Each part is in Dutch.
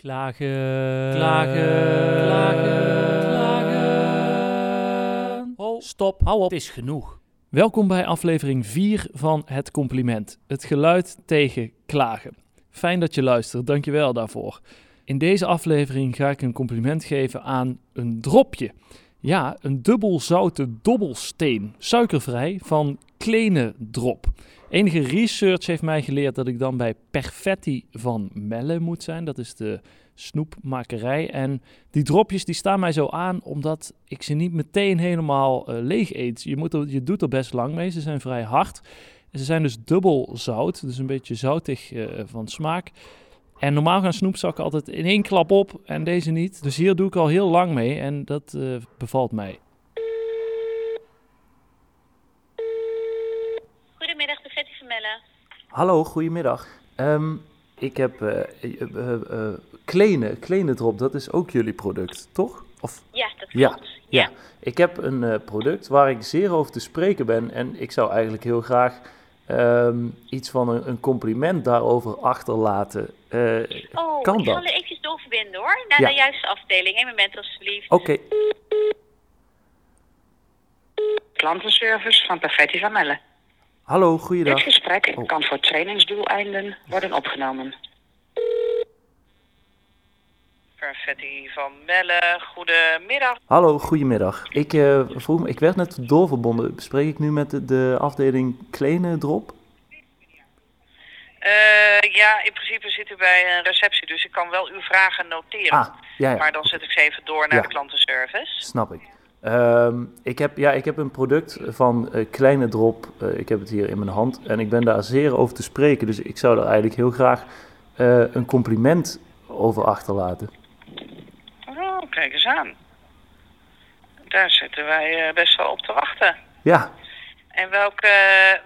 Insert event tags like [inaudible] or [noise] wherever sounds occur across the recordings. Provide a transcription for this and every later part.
Klagen, klagen, klagen, klagen. Oh, stop, hou op, het is genoeg. Welkom bij aflevering 4 van Het Compliment. Het geluid tegen klagen. Fijn dat je luistert, dankjewel daarvoor. In deze aflevering ga ik een compliment geven aan een dropje. Ja, een dubbel zoute dobbelsteen, suikervrij, van Kleine Drop. Enige research heeft mij geleerd dat ik dan bij Perfetti van Melle moet zijn. Dat is de snoepmakerij. En die dropjes die staan mij zo aan omdat ik ze niet meteen helemaal uh, leeg eet. Je, moet je doet er best lang mee. Ze zijn vrij hard. Ze zijn dus dubbel zout, dus een beetje zoutig uh, van smaak. En normaal gaan snoepzakken altijd in één klap op en deze niet. Dus hier doe ik al heel lang mee en dat uh, bevalt mij. Goedemiddag, de Betty van Melle. Hallo, goedemiddag. Um, ik heb uh, uh, Kleine, Kleine Drop, dat is ook jullie product, toch? Of? Ja, dat klopt. Ja, ja. ja. ik heb een product waar ik zeer over te spreken ben en ik zou eigenlijk heel graag um, iets van een, een, compliment daarover achterlaten. Uh, oh, kan ik dat? zal er eventjes doorverbinden hoor, naar ja. de juiste afdeling. Een moment alsjeblieft. Oké. Okay. Klantenservice van Perfetti van Melle. Hallo, goeiedag. Dit gesprek oh. kan voor trainingsdoeleinden worden opgenomen. Perfetti van Melle, goedemiddag. Hallo, goedemiddag. Ik, uh, vroeg me, ik werd net doorverbonden. Spreek ik nu met de, de afdeling Kleine Drop? Uh, ja, in principe zit u bij een receptie, dus ik kan wel uw vragen noteren. Ah, ja, ja. Maar dan zet ik ze even door naar ja. de klantenservice. Snap ik. Um, ik, heb, ja, ik heb een product van uh, Kleine Drop. Uh, ik heb het hier in mijn hand en ik ben daar zeer over te spreken. Dus ik zou daar eigenlijk heel graag uh, een compliment over achterlaten. Oh, kijk eens aan. Daar zitten wij best wel op te wachten. Ja. En welk,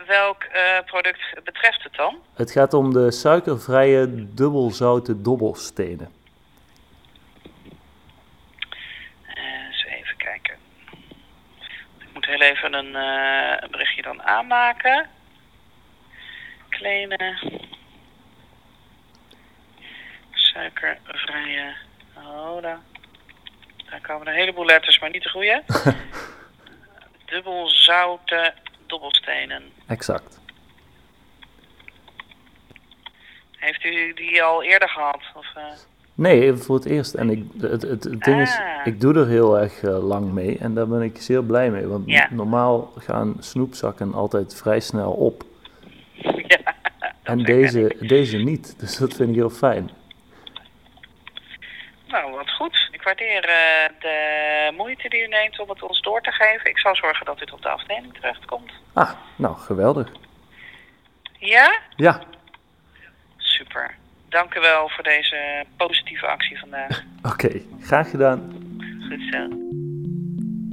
welk product betreft het dan? Het gaat om de suikervrije dubbelzouten dobbelstenen. Even een, uh, een berichtje dan aanmaken. Kleine suikervrije. Oh, daar, daar komen een heleboel letters, maar niet de goede. [laughs] Dubbelzouten dobbelstenen. Exact. Heeft u die al eerder gehad? Of, uh... Nee, voor het eerst. En ik, het, het, het ding is, ik doe er heel erg uh, lang mee en daar ben ik zeer blij mee. Want ja. normaal gaan snoepzakken altijd vrij snel op. [laughs] Ja, en deze, deze niet, dus dat vind ik heel fijn. Nou, wat goed. Ik waardeer uh, de moeite die u neemt om het ons door te geven. Ik zal zorgen dat dit op de afdeling terechtkomt. Ah, nou, geweldig. Ja? Ja. Super. Dank u wel voor deze positieve actie vandaag. [laughs] Oké, okay, graag gedaan. Goed zo.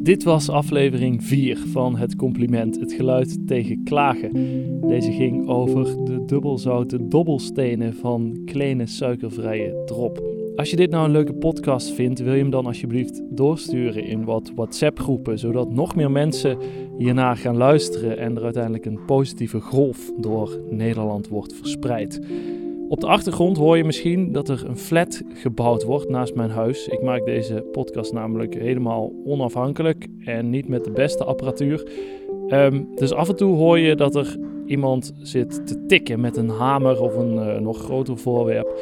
Dit was aflevering 4 van Het Compliment, het geluid tegen klagen. Deze ging over de dubbelzouten dobbelstenen van kleine suikervrije drop. Als je dit nou een leuke podcast vindt, wil je hem dan alsjeblieft doorsturen in wat WhatsApp-groepen, zodat nog meer mensen hiernaar gaan luisteren en er uiteindelijk een positieve golf door Nederland wordt verspreid. Op de achtergrond hoor je misschien dat er een flat gebouwd wordt naast mijn huis. Ik maak deze podcast namelijk helemaal onafhankelijk en niet met de beste apparatuur. Um, dus af en toe hoor je dat er iemand zit te tikken met een hamer of een uh, nog groter voorwerp.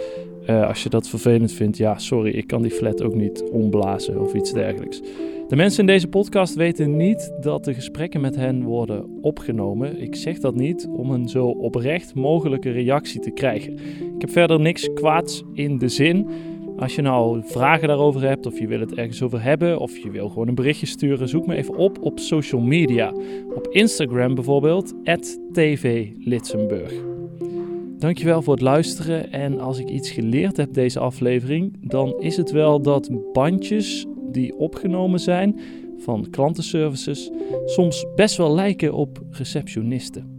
Uh, als je dat vervelend vindt, ja, sorry, ik kan die flat ook niet omblazen of iets dergelijks. De mensen in deze podcast weten niet dat de gesprekken met hen worden opgenomen. Ik zeg dat niet om een zo oprecht mogelijke reactie te krijgen. Ik heb verder niks kwaads in de zin. Als je nou vragen daarover hebt, of je wil het ergens over hebben, of je wil gewoon een berichtje sturen, zoek me even op op social media. Op Instagram bijvoorbeeld, tvlitsenburg. Dankjewel voor het luisteren. En als ik iets geleerd heb deze aflevering, dan is het wel dat bandjes die opgenomen zijn van klantenservices soms best wel lijken op receptionisten.